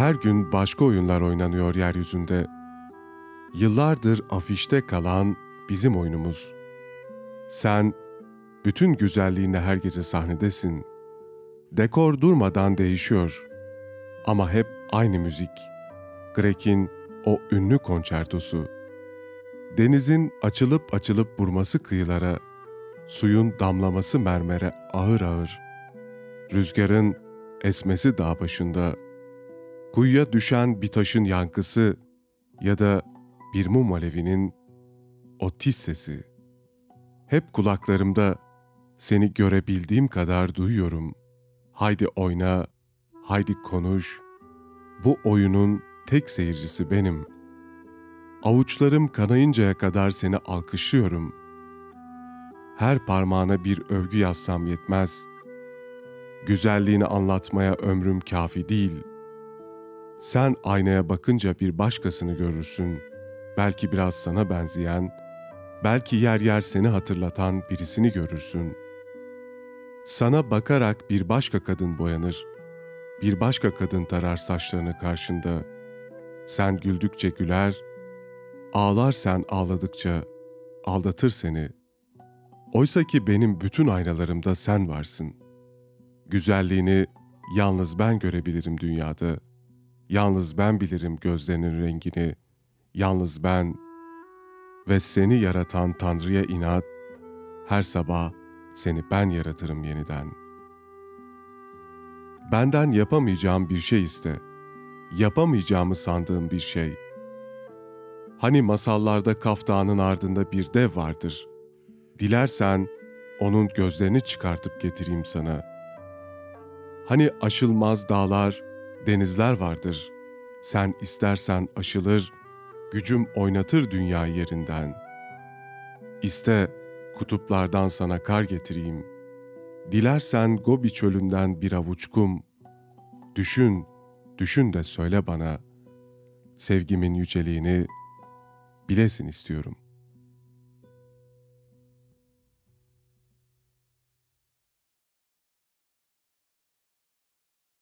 Her gün başka oyunlar oynanıyor yeryüzünde. Yıllardır afişte kalan bizim oyunumuz. Sen bütün güzelliğinde her gece sahnedesin. Dekor durmadan değişiyor. Ama hep aynı müzik. Grek'in o ünlü konçertosu. Denizin açılıp açılıp vurması kıyılara, suyun damlaması mermere ağır ağır. Rüzgarın esmesi dağ başında, kuyuya düşen bir taşın yankısı ya da bir mum alevinin o tiz sesi. Hep kulaklarımda seni görebildiğim kadar duyuyorum. Haydi oyna, haydi konuş. Bu oyunun tek seyircisi benim. Avuçlarım kanayıncaya kadar seni alkışlıyorum. Her parmağına bir övgü yazsam yetmez. Güzelliğini anlatmaya ömrüm kafi değil. Sen aynaya bakınca bir başkasını görürsün. Belki biraz sana benzeyen, belki yer yer seni hatırlatan birisini görürsün. Sana bakarak bir başka kadın boyanır. Bir başka kadın tarar saçlarını karşında. Sen güldükçe güler, ağlar sen ağladıkça aldatır seni. Oysa ki benim bütün aynalarımda sen varsın. Güzelliğini yalnız ben görebilirim dünyada. Yalnız ben bilirim gözlerinin rengini. Yalnız ben ve seni yaratan Tanrı'ya inat, her sabah seni ben yaratırım yeniden. Benden yapamayacağım bir şey iste. Yapamayacağımı sandığım bir şey. Hani masallarda kaftanın ardında bir dev vardır. Dilersen onun gözlerini çıkartıp getireyim sana. Hani aşılmaz dağlar, denizler vardır. Sen istersen aşılır, gücüm oynatır dünya yerinden. İste kutuplardan sana kar getireyim. Dilersen Gobi çölünden bir avuç kum. Düşün, düşün de söyle bana. Sevgimin yüceliğini bilesin istiyorum.''